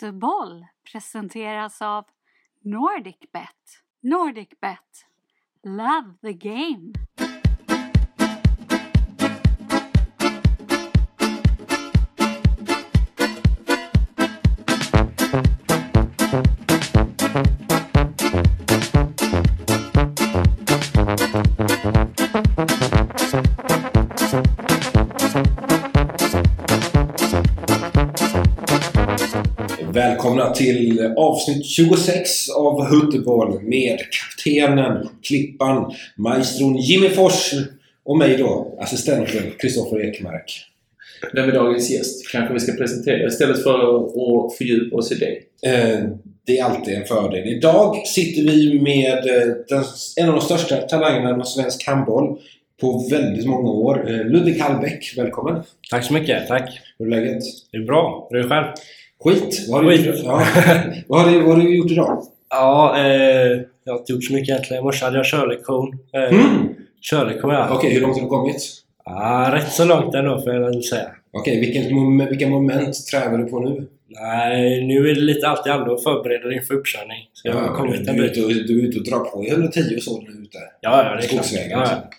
Fotboll presenteras av NordicBet. NordicBet. Love the game. Till avsnitt 26 av Hutterboll med kaptenen, klippan, maestron Jimmy Fors och mig då, assistenten Kristoffer Ekmark. Vem är dagens gäst? Kanske vi ska presentera istället för att fördjupa oss i det. Eh, det är alltid en fördel. Idag sitter vi med eh, den, en av de största talangerna inom svensk handboll på väldigt många år. Eh, Ludvig Hallbäck, välkommen! Tack så mycket, tack! Hur är läget? Det är bra. Hur är det själv? Skit! Vad har du. Gjort? Ja. vad, har du, vad har du gjort idag? Ja, eh, jag har inte gjort så mycket egentligen. I morse hade jag körlektion. Eh, Mm. Körlektion ja. Okej, hur långt har du kommit? ja. Rätt så långt ändå får jag väl säga. Okej, vilken, mom- vilka moment tränar du på nu? Nej, nu är det lite allt i allo och förbereder inför uppkörning. Så jag har du, kommit en bit. du är ute och drar på i 110 och så när du är ute. Ja, ja, det är klart. Skogsvägar Ja,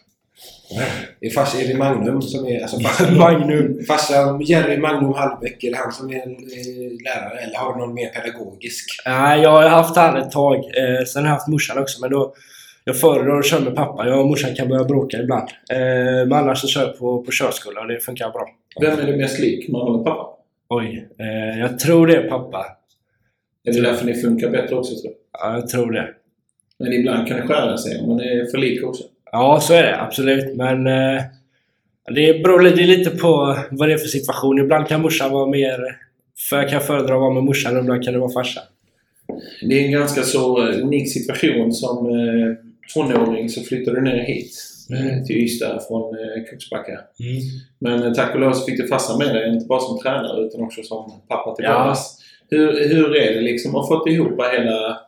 ja. Är, fars, är det Magnum som är... Alltså farsan, Magnum. farsan Jerry Magnum Hallbäck, är det han som är eh, lärare? Eller har du någon mer pedagogisk? Nej, jag har haft han ett tag. Eh, sen har jag haft morsan också, men då... Jag föredrar att köra med pappa. Jag och morsan kan börja bråka ibland. Eh, men annars så kör jag på, på körskola och det funkar bra. Vem är du mest lik? Mamma eller pappa? Oj, eh, jag tror det är pappa. Är det därför ni funkar bättre också tror jag? Ja, jag tror det. Men ibland kan det skära sig om man är för lik också. Ja, så är det absolut. Men eh, det beror lite, lite på vad det är för situation. Ibland kan morsan vara mer... För jag kan föredra att vara med morsan och ibland kan det vara farsan. Det är en ganska så eh, unik situation. Som eh, tonåring så flyttade du ner hit. Mm. Eh, till Ystad från eh, Kungsbacka. Men eh, tack och lov så fick du farsan med dig. Inte bara som tränare utan också som pappa till Ja. Hur, hur är det liksom att fått ihop hela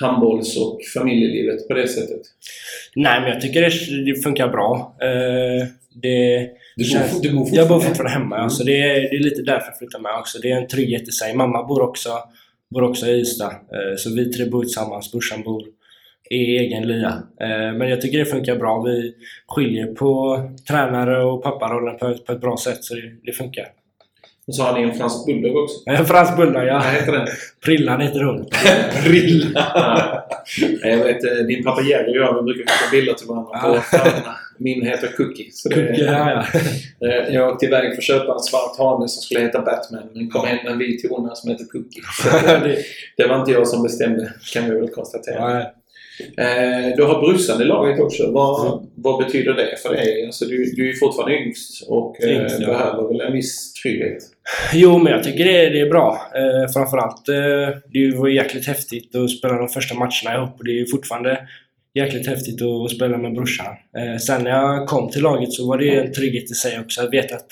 handbolls och familjelivet på det sättet? Nej, men jag tycker det, det funkar bra. Eh, det, Du känns- bor, du bor jag bor fortfarande- hemma, Mm. så det är, det är lite därför jag flyttar med också. Det är en trygghet i sig. Mamma bor också, bor också i Ystad, eh, så vi tre bor tillsammans. Brorsan bor i egen lya. Eh, men jag tycker det funkar bra. Vi skiljer på tränare och papparollen på, ett- på ett bra sätt, så det, det funkar. Och så har ni en fransk bulldog också. En fransk bulldog, ja. Vad heter den? Prillan heter hon. Rilla! Ja. Jag vet, eh, din pappa Jerry och jag vi brukar skicka bilder till varandra på Ja. förarna. Min heter Cookie. Så det, Cookie, ja, ja. Eh, Jag åkte iväg för att köpa en svart hane som skulle heta Batman, men kom hem med en vit hona som heter Cookie. Det, det var inte jag som bestämde, kan vi väl konstatera. ja. Eh, Du har brorsan i laget också. Vad, vad betyder det för dig? Alltså, du, du är fortfarande yngst och eh, Yngst, ja. behöver väl en viss trygghet. Jo, men jag tycker det, det är bra. Eh, framförallt, eh, det var jäkligt häftigt att spela de första matcherna ihop och det är fortfarande jäkligt häftigt att, att spela med brorsan. Eh, sen när jag kom till laget så var det en trygghet i sig också. Att veta att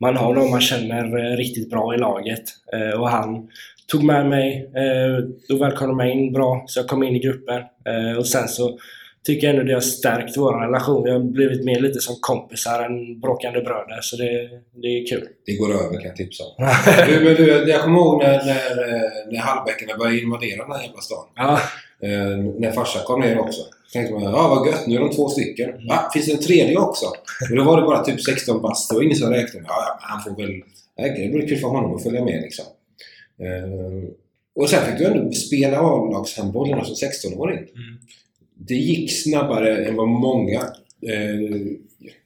man har någon man känner eh, riktigt bra i laget. Eh, och han tog med mig eh, och välkomnade mig in bra, så jag kom in i gruppen. Eh, och sen så tycker jag ändå det har stärkt vår relation. Vi har blivit mer lite som kompisar än bråkande bröder, så det, det är kul. Det går över kan jag tipsa om. du, men du, jag kommer ihåg när, när, eh, när Hallbäckarna började invadera den här jävla stan. Ja, Eh, när farsan kom ner också. tänkte man, ja vad gött, nu är de två stycken. Va? Finns det en tredje också? Men då var det bara typ 16 bast. Det var ingen som räknade. Ja, ja, han får väl... Det blir kul för honom att följa med liksom. Eh, och sen fick du ändå spela A-lagshandboll redan som 16-åring. Det gick snabbare än vad många, eh,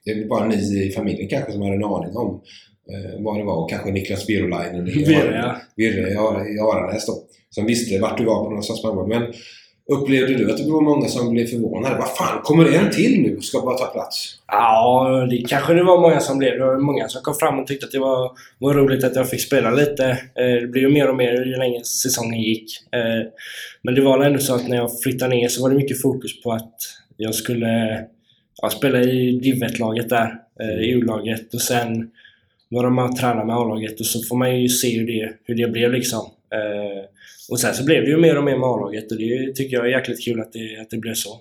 det är bara ni i familjen kanske som har en aning om eh, vad det var. Och kanske Niklas Virolainen i Virre, ja. I Aranäs då. Som visste vart du var på någon sorts handboll. Men upplevde du att det var många som blev förvånade? Vad fan, kommer det en till nu och ska bara ta plats? Ja, det kanske det var många som blev. Det var många som kom fram och tyckte att det var, var roligt att jag fick spela lite. Eh, det blev ju mer och mer ju längre säsongen gick. Eh, men det var väl ändå så att när jag flyttade ner så var det mycket fokus på att jag skulle ja, spela i Div 1-laget där, eh, i U-laget. Och sen var de med och tränade med A-laget och så får man ju se hur det, hur det blev liksom. Och sen så blev det ju mer och mer med A-laget och det tycker jag är jäkligt kul att det, att det blev så.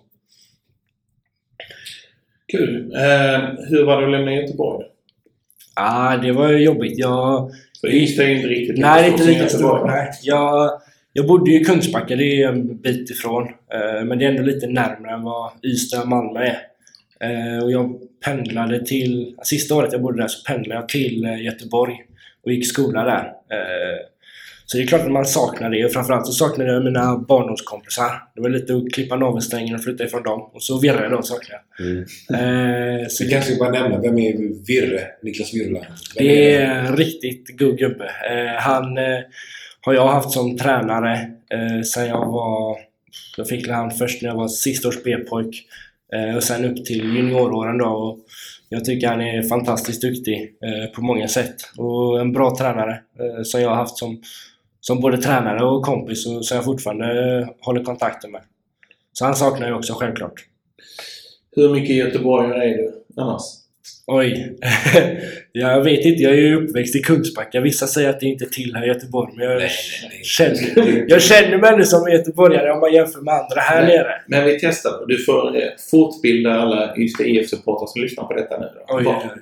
Kul. Eh, hur var det att lämna Göteborg? Ja, det var jobbigt. Jag, Så Ystad är inte riktigt Nej, det är inte lika stort. va? Nej. Jag, jag bodde ju i Kungsbacka, det är en bit ifrån. Eh, Men det är ändå lite närmare än vad Ystad och Malmö är. Eh, Och jag pendlade till... Sista året jag bodde där så pendlade jag till eh, Göteborg och gick skola där. Eh, Så det är klart att man saknar det och framförallt så saknade jag mina barndomskompisar. Det var lite att klippa navelsträngen och flytta ifrån dem. Och så Virre då saknar jag. Mm. Eh, Så Vi kanske bara nämna, vem är Virre? Niklas Virla? Vem det är en riktigt god gubbe. Eh, han eh, har jag haft som tränare eh, sen jag var... Jag fick han först när jag var sista års B-pojk eh, och sen upp till junioråren då. Och jag tycker han är fantastiskt duktig eh, på många sätt och en bra tränare eh, som jag har haft som, som både tränare och kompis och som jag fortfarande eh, håller kontakten med. Så han saknar jag också självklart. Hur mycket göteborgare är du annars? Oj. jag vet inte, jag är ju uppväxt i Kungsbacka. Vissa säger att det inte tillhör Göteborg, men jag, Nej, nej, nej. Känner, jag känner mig nu som göteborgare om man jämför med andra här Nej. nere. Men vi testar. Du får eh, fortbilda alla Ystad IF-supportrar som lyssnar på detta nu.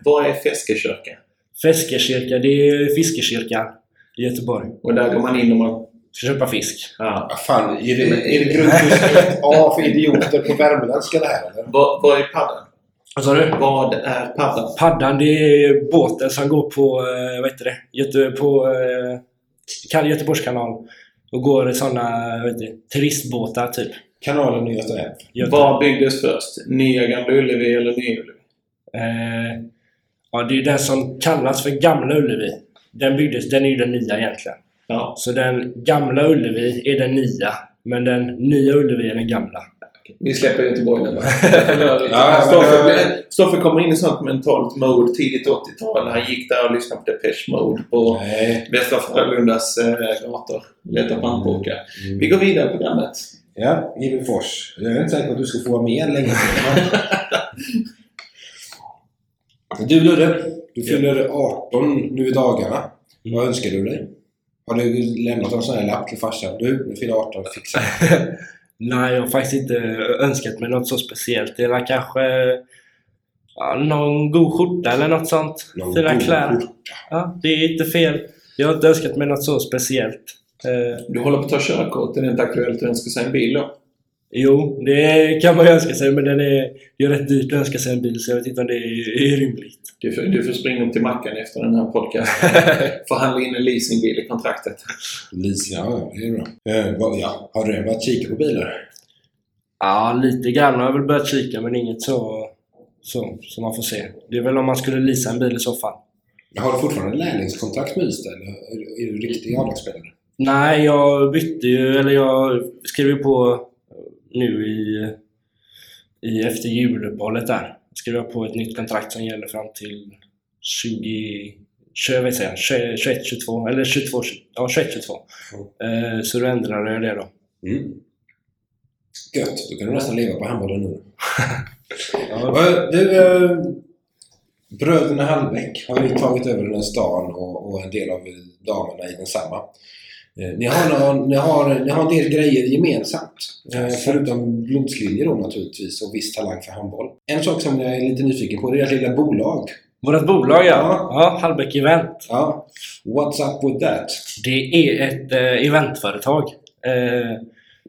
Vad- är Feskekyrka? Feskekyrka, det är Fiskekyrkan i Göteborg. Och där går man in och man... Ska köpa fisk. Ja. Vad fan, är det, är det grundkurs 1A för idioter på värmländska det här eller? Vad, vad är paddan? Vad sa du? Vad är paddan? Paddan, det är båten som går på, eh, vad heter det? Göte, på eh, Göteborgs kanal. Och går i sådana, vet du, turistbåtar typ. Kanalen i Göta älv. Göte- Vad byggdes först? Nya Gamla Ullevi eller Nya Ullevi? Eh, ja, det är ju den som kallas för Gamla Ullevi. Den byggdes, den är ju den nya egentligen. Ja. Så den gamla Ullevi är den nya, men den nya Ullevi är den gamla. Vi släpper Göteborg nu? Ja, Stoffe, blir- Stoffe kommer in i sånt mentalt mode tidigt 80-tal. Han gick där och lyssnade på Depeche Mode på Nej. Västra Frölundas eh, gator. Letade pannbokar. Mm. Vi går vidare i programmet. Ja, Givefors. Jag är inte säker på att du ska få vara med länge till. Du Ludde, du fyller 18 nu i dagarna. Vad önskar du dig? Har du lämnat en sån här lapp till farsan? Du, nu fyller 18, fixa. Nej, jag har faktiskt inte önskat mig något så speciellt. Det är kanske ja, någon god skjorta eller något sånt. Någon Fina god kläder. skjorta. Ja, det är inte fel. Jag har inte önskat mig något så speciellt. Eh, Du håller på att ta körkort. Är det inte aktuellt att önska sig en bil då? Jo, det kan man ju önska sig, men den är, det är rätt dyrt att önska sig en bil, så jag vet inte om det är, är rimligt. Du får, du får springa upp till macken efter den här podcasten. Förhandla in en leasingbil i kontraktet. Leasing, ja, det är bra. Eh, vad- ja, har du redan börjat kika på bilar? Ja, lite grann har jag väl börjat kika, men inget så, så som man får se. Det är väl om man skulle leasa en bil i så fall. Har du fortfarande lärlingskontrakt med Ystad eller är du- är du riktig A-lagsspelare? Nej, jag bytte ju, eller jag skrev ju på nu i, i efter juluppehållet där. Skrev jag på ett nytt kontrakt som gäller fram till 20... 20, jag vet säga, 21, 22, eller 22, ja 21, 22. Eh, så då ändrade jag det då. Mm. Gött, då kan du nästan leva på handbollen nu. Ja, Du, eh, bröderna Hallbäck har ju tagit över den här stan och, och en del av damerna i densamma. Eh, Ni har, någon, ni, har, ni har en del grejer gemensamt. Eh, Förutom blodslinjer då naturligtvis och viss talang för handboll. En sak som jag är lite nyfiken på det är ert lilla bolag. Vårt bolag ja. Ja. ja Hallbäck Event. Ja, what's up with that? Det är ett eh, eventföretag. Eh,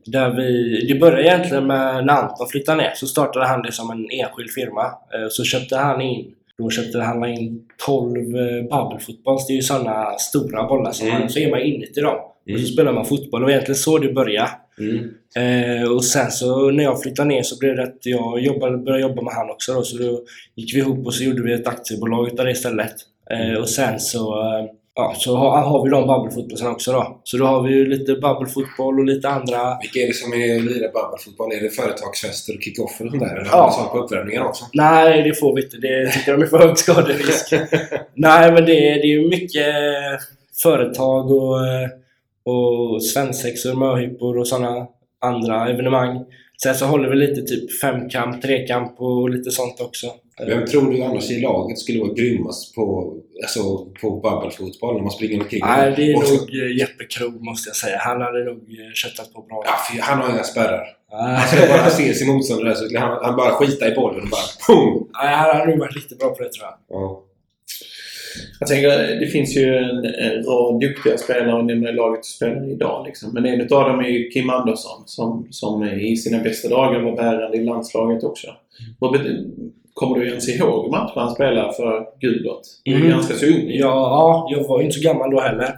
där vi, det började egentligen med när Anton flyttade ner. Så startade han det som en enskild firma. Eh, så köpte han in då köpte han in 12 eh, bubbelfotbolls. Det är ju sådana stora bollar som Mm. man, så är man inuti dem. Och så spelar man fotboll. Det var egentligen så det började. Mm. Eh, och sen så när jag flyttade ner så blev det att jag jobbade, började jobba med han också då. Så då gick vi ihop och så gjorde vi ett aktiebolag utav det istället. Eh, och sen så, eh, ja, så har, har vi de bubbelfotbollsarna också då. Så då har vi ju lite bubbelfotboll och lite andra. Vilka är det som är lirar bubbelfotboll? Är det företagsfester och kickoffer och sånt där? Eller Ja. sånt på uppvärmningar också? Nej, det får vi inte. Det tycker de är för hög skaderisk. Nej, men det, är- det är mycket företag och, eh, och svensexor, möhippor och sådana andra evenemang. Sen så håller vi lite typ femkamp, trekamp och lite sånt också. Vem tror du annars i laget skulle vara grymmast på, alltså, på bubbelfotboll när man springer omkring? Nej, det är Och nog eh, Jeppe Krog måste jag säga. Han hade nog eh, köttat på bra. Ja, han har inga spärrar. Nej, Han ska bara se sin motståndare så han, han bara skita i bollen och bara PUM! Nej, han hade nog varit riktigt bra på det tror jag. Ja. Jag tänker, det finns ju en, en rad duktiga spelare i laget som spelar idag. Liksom. Men en av dem är ju Kim Andersson som, som i sina bästa dagar var bärande i landslaget också. Bet- Kommer du ens ihåg matchen han spelade för Gulblått? Du är Mm. ganska så ung. Ja, ja, jag var ju inte så gammal då heller.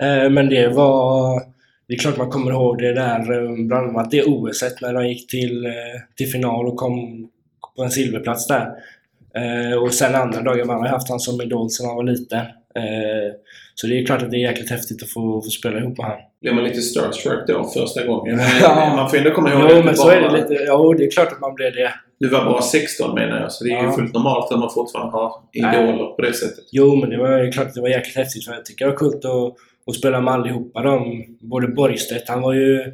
Eh, men det var... Det är klart man kommer ihåg det där, eh, bland annat det OS när de gick till, eh, till final och kom på en silverplats där. Eh, och sen andra dagar, man har haft han som idol sedan han var liten. Eh, så det är klart att det är jäkligt häftigt att få, få spela ihop med han. Blev man lite starstruck då första gången? Ja. Man får ändå komma ihåg Jo, men så är det lite. Jo, det är klart att man blir det. Du var bara 16 menar jag, så det är ju Ja. fullt normalt att man fortfarande har Nej. idoler på det sättet. Jo, men det var ju klart att det var jäkligt häftigt för jag tycker det var coolt att, att spela med allihopa. De, både Borgstedt, han var ju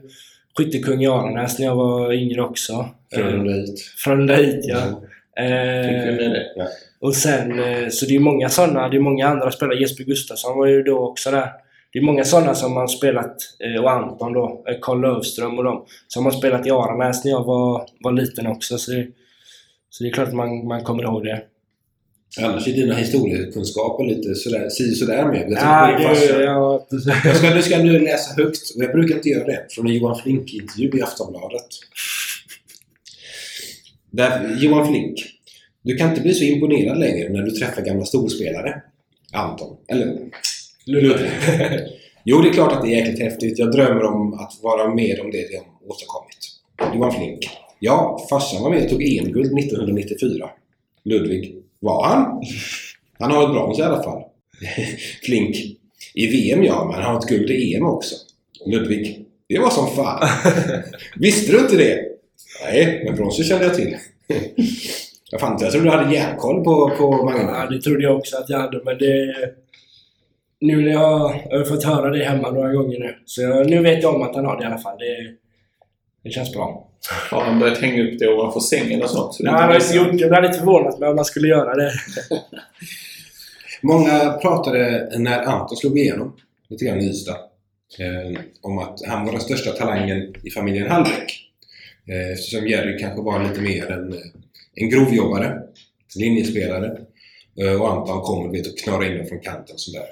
skyttekung i Aranäs när jag var yngre också. Frölunda Eh, hit. Frölunda hit, ja. Tycker Eh, och sen, eh, så det är många sådana, det är många andra spelare. Jesper Gustafsson var ju då också där. Det är många sådana som har spelat, eh, och Anton då, eh, Karl Lövström och de, som har spelat i Aranäs när jag var, var liten också. Så det, så det är klart att man, man kommer ihåg det. Annars är dina historiekunskaper lite sådär, si sådär med. Jag Ja, det, ja, Jag ska, nu ska nu läsa högt, och jag brukar inte göra det, från en Johan Flink-intervju i Aftonbladet. Där, Johan Flink, du kan inte bli så imponerad längre när du träffar gamla storspelare. Anton. Eller Ludvig. Jo, det är klart att det är jäkligt häftigt. Jag drömmer om att vara med om det de åstadkommit. Johan Flink. Ja, farsan var med och tog EM-guld 1994. Ludvig. Var han? Han har ett brons i alla fall. Flink. I VM ja, men han har ett guld i EM också. Ludvig. Det var som fan. Visste du inte det? Nej, men bronset kände jag till. jag fan inte, jag trodde du hade järnkoll på, på Ja, Magna. det trodde jag också att jag hade, men det... Nu när jag, jag har fått höra det hemma några gånger nu. Så jag, nu vet jag om att han har det i alla fall. Det, det känns bra. Har han börjat hänga upp det ovanför sängen och sånt? Nej, han har inte gjort det. Jag blir lite förvånad men om man skulle göra det. Många pratade när Anton slog igenom, lite grann i Ystad, eh, om att han var den största talangen i familjen Hallbäck. Eh, eftersom Jerry kanske var lite mer en, eh, en grovjobbare, linjespelare. Eh, och Anton kom och vet, och knarrade in den från kanten sådär.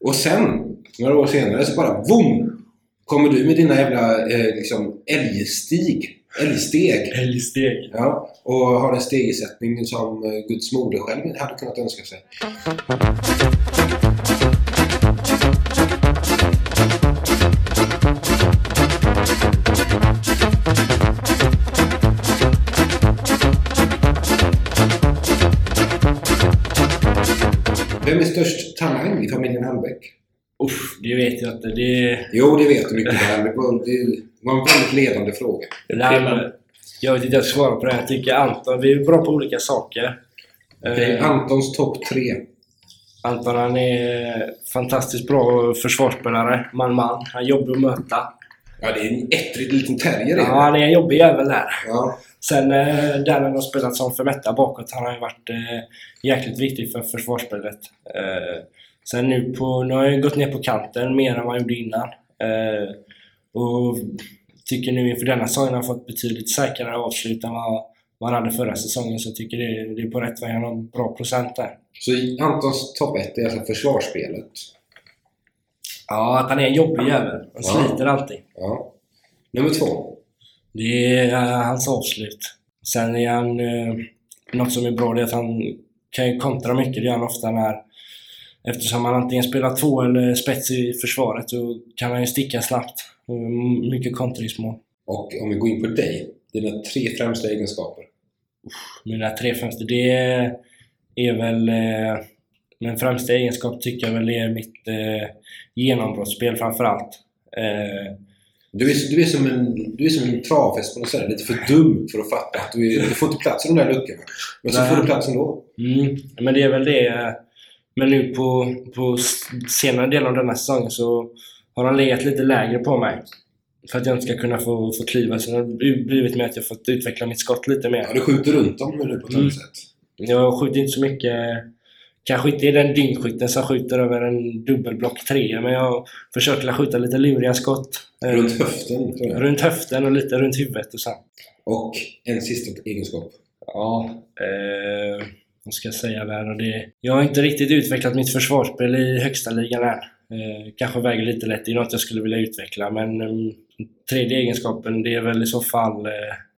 Och sen, några år senare, så bara VOOM! Kommer du med dina jävla eh, liksom, älgstig, älgsteg. Helgsteg. Ja, och har en stegersättning som eh, Guds moder själv hade kunnat önska sig. Vem är störst talang i familjen Hallbäck? Uff, det vet jag inte. Det... Jo, det vet du mycket väl. Det var, en väldigt ledande fråga. Nej, men, jag vet inte jag ska svara på det. Jag tycker Anton, vi är bra på olika saker. Eh, Antons topp tre. Anton han är fantastiskt bra försvarsspelare. Man-man. Han är jobbig att möta. Ja, det är en ettrig liten terrier. Ja, det. han är en jobbig jävel där. Ja. Sen eh, där han har spelat som Fermetta bakåt, han har ju varit eh, jäkligt viktig för försvarsspelet. Eh, sen nu på, nu har jag gått ner på kanten mer än vad jag gjorde innan. Eh, och tycker nu inför denna säsongen har han fått betydligt säkrare avslut än vad, han hade förra säsongen. Så jag tycker det, det är på rätt väg. Han har bra procent där. Så Antons topp ett är alltså försvarsspelet. Ja, att han är en jobbig jävel. Han Ja. sliter alltid. Ja. Nummer två. Det är eh, hans avslut. Sen är han... Eh, något som är bra det är att han kan kontra mycket. Det gör han ofta när... Eftersom han antingen spelar två eller spets i försvaret så kan han ju sticka snabbt. Mycket kontringsmål. Och om vi går in på dig. Dina tre främsta egenskaper. Mina tre främsta, det är väl... Eh, min främsta egenskap tycker jag väl är mitt eh, genombrottsspel framförallt. Eh, Du är, du är som en, du är som en travhäst på något sätt. Lite för dum för att fatta att du, är, du får inte plats i de där luckorna. Men så får du plats ändå. Mm, men det är väl det. eh, Men nu på, på senare delen av denna säsongen så har han legat lite lägre på mig. För att jag inte ska kunna få, få kliva. Så det har blivit med att jag fått utveckla mitt skott lite mer. Ja, du skjuter runt dem nu på ett Mm. sätt. Jag skjuter inte så mycket. Kanske inte är den dyngskytten som skjuter över en dubbelblock 3 men jag försöker skjuta lite luriga skott. Eh, Runt höften. runt höften och lite runt huvudet och så. Och en sista egenskap. Ja, eh, vad ska jag säga där? Och det, jag har inte riktigt utvecklat mitt försvarsspel i högsta ligan än. Eh, kanske väger lite lätt. Det är något jag skulle vilja utveckla men eh, tredje egenskapen det är väl i så fall eh,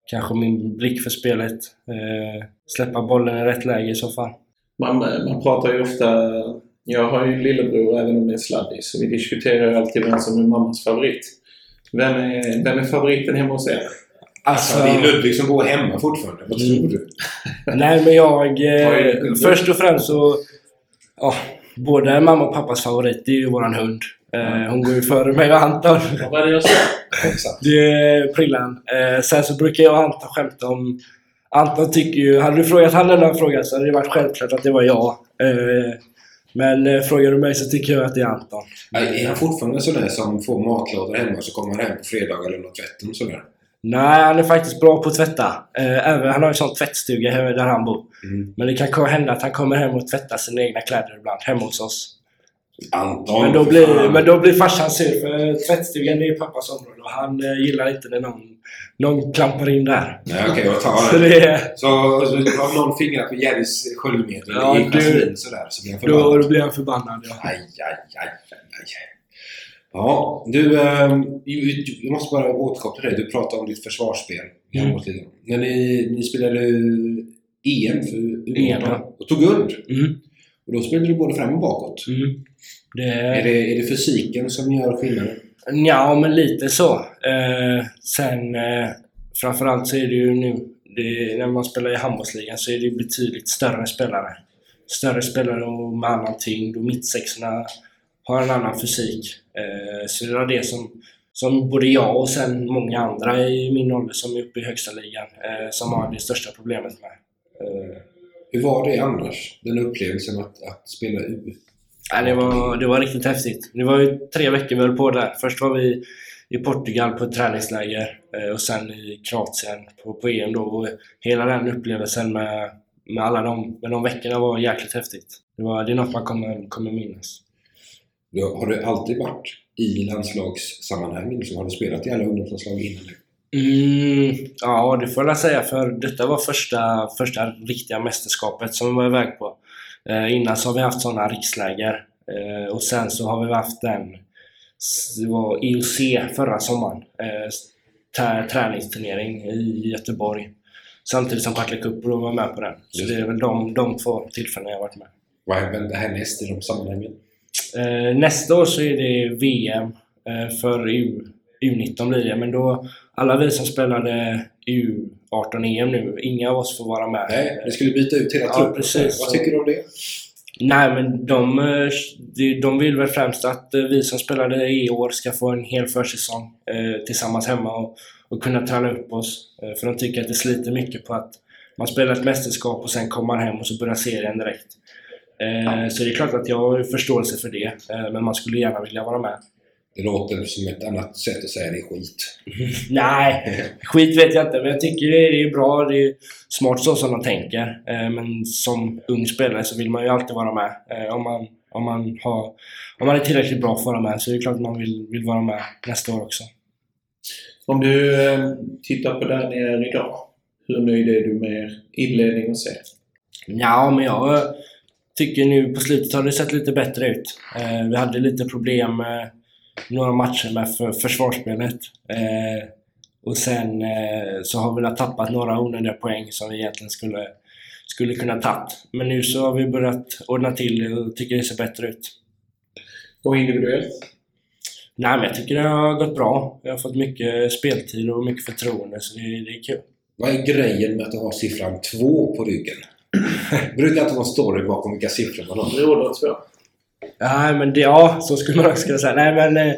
kanske min blick för spelet. Eh, släppa bollen i rätt läge i så fall. Man, man pratar ju ofta... Jag har ju en lillebror även om det är sladdis så vi diskuterar ju alltid vem som är mammas favorit. Vem är, vem är favoriten hemma hos er? Alltså, det är Ludvig som bor hemma fortfarande. Vad tror du? Nej men jag... Eh, först och främst så... Ja, både mamma och pappas favorit det är ju våran hund. Eh, hon går ju före mig och Anton. Vad var det jag sa? Det är Prillan. Eh, sen så brukar jag och Anton skämta om... Anton tycker ju... Hade du frågat han den här frågan så hade det varit självklart att det var jag. Eh, men eh, frågar du mig så tycker jag att det är Anton. Är han fortfarande sån där som får matlådor hemma och så kommer han hem på fredag eller något tvätten sådär? Nej, han är faktiskt bra på att tvätta. Eh, även, han har en sån tvättstuga där han bor. Mm. Men det kan hända att han kommer hem och tvättar sina egna kläder ibland, hemma hos oss. Anton, Men då, blir, men då blir farsan sur för tvättstugan är ju pappas område och han eh, gillar inte när någon, någon klampar in där. Nej, okej, jag Så tar det. det Så så har någon fingrat på Jerrys sköljmedel Ja, i du- vaselin sådär så blir han förbannad. då blir han förbannad. Ja. Aj, aj, aj, aj. Ja, du... ju- Jag måste bara återkoppla till det. Du pratade om ditt försvarsspel Mm. När ni, ni spelade EM för U18 EM, ja. och tog guld. Mm, Och då spelade du både fram och bakåt. mm. Det, Är, det, är det fysiken som gör skillnaden? Ja, men lite så. Eh, sen eh, framförallt så är det ju nu, det, när man spelar i handbollsligan så är det betydligt större spelare. Större spelare och med annan tyngd och mittsexorna har en annan fysik. Eh, så det var det som, som både jag och sen många andra i min ålder som är uppe i högsta ligan eh, som har det största problemet med. Eh, Hur var det annars? Den upplevelsen att, att spela U? Ja, det, var, det var riktigt häftigt. Det var ju tre veckor vi höll på där. Först var vi i Portugal på ett träningsläger eh, och sen i Kroatien på, på EM då. Och hela den upplevelsen med, med alla de, med de veckorna var jäkligt häftigt. Det, var, det är något man kommer, kommer minnas. Har du alltid varit i landslagssammanhang? Liksom, har du spelat i alla ungdomslandslag innan? Mm, ja, det får jag säga för detta var första, första riktiga mästerskapet som vi var iväg på. Eh, innan så har vi haft sådana riksläger eh, och sen så har vi haft en det var IOC förra sommaren. Eh, träningsturnering i Göteborg. Samtidigt som Partille Cup var med på den. Så det är väl de, de två tillfällena jag har varit med. Vad händer härnäst i de sammanhangen? Eh, nästa år så är det VM eh, för U, U19 blir det, men då alla vi som spelade U18-EM nu, inga av oss får vara med. Nej, ni skulle byta ut hela Ja, truppen. precis. Vad tycker du om det? Nej, men de, eh, de, vill väl främst att eh, vi som spelade i år ska få en hel försäsong eh, tillsammans hemma och, och kunna träna upp oss. Eh, för de tycker att det sliter mycket på att man spelar ett mästerskap och sen kommer man hem och så börjar serien direkt. Eh, så det är klart att jag har förståelse för det, eh, men man skulle gärna vilja vara med. Det låter som ett annat sätt att säga det är skit. Nej, skit vet jag inte, men jag tycker det är, det är bra. Det är smart så som de tänker. Eh, Men som ung spelare så vill man ju alltid vara med. Eh, Om man, om man, har, om man är tillräckligt bra för att vara med så är det klart att man vill, vill vara med nästa år också. Om du eh, tittar på där ni är idag. Hur nöjd är du med inledning och se? Ja, men jag tycker nu på slutet har det sett lite bättre ut. Vi hade lite problem med några matcher med för, försvarsspelet. Eh, och sen eh, så har vi väl tappat några onödiga poäng som vi egentligen skulle, skulle kunna tagit. Men nu så har vi börjat ordna till det och tycker det ser bättre ut. Och individuellt? Nej, men jag tycker det har gått bra. Jag har fått mycket speltid och mycket förtroende, så det, det är kul. Vad är grejen med att ha siffran 2 på ryggen? Det brukar inte vara story bakom vilka siffror man har. Broder två. Nej, men det, ja, så skulle man också kunna säga. Nej, men eh,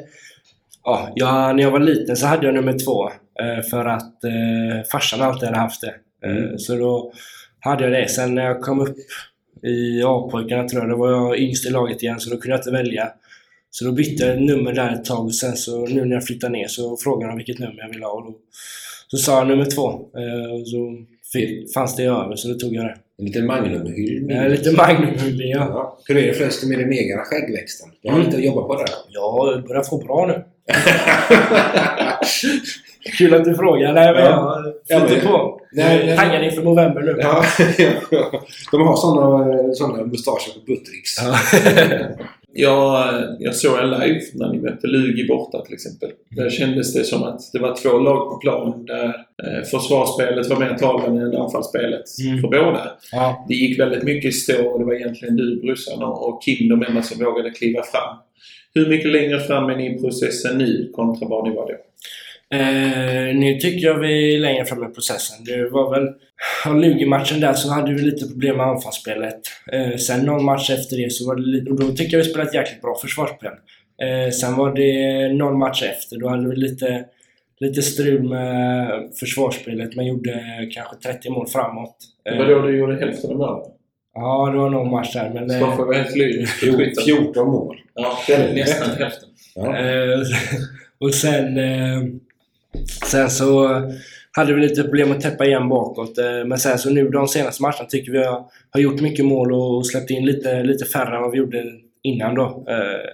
ja, jag, när jag var liten så hade jag nummer två. Eh, för att eh, farsan alltid hade haft det. Eh, så då hade jag det. Sen när jag kom upp i A-pojkarna tror jag, då var jag yngst i laget igen så då kunde jag inte välja. Så då bytte jag nummer där ett tag och sen så nu när jag flyttade ner så frågade de vilket nummer jag ville ha och då så sa jag nummer två. Och så fanns det över så då tog jag det. En liten magnumhyllning. Eh, lite magnumhyllning ja. Ja. Hur är det förresten med den egna skäggväxten? Du har Mm. lite att jobba på där. Jag börjar få bra nu. Kul att du frågar. Nej, men Ja. jag Ja, flyter på. Nej, nej, Taggad inför november nu. Ja, de har såna, såna mustascher på Buttricks. Ja. Jag, jag såg er live när ni mötte Lugi borta till exempel. Där kändes det som att det var två lag på plan där eh, försvarsspelet var mer talande än anfallsspelet Mm. för båda. Ja. Det gick väldigt mycket i stå och det var egentligen du, brorsan och och Kim de enda som vågade kliva fram. Hur mycket längre fram är ni i processen nu kontra vad ni var då? Eh, nu tycker jag vi är längre fram i processen. Det var väl... Lugi-matchen där så hade vi lite problem med anfallsspelet. Eh, sen någon match efter det så var det lite... Och då tycker jag vi spelade ett jäkligt bra försvarsspel. Eh, sen var det någon match efter. Då hade vi lite, lite strul med försvarsspelet. Men gjorde kanske 30 mål framåt. Det var då du gjorde hälften av målen. Ja, det var någon match där. Men, eh, får vi helt lyrisk. 14 mål. Ja, väldigt, nästan hälften. Ja. Eh, och sen, eh, sen så hade vi lite problem att täppa igen bakåt. Eh, men sen så nu de senaste matcherna tycker vi har, har gjort mycket mål och släppt in lite, lite färre än vad vi gjorde innan då. Eh,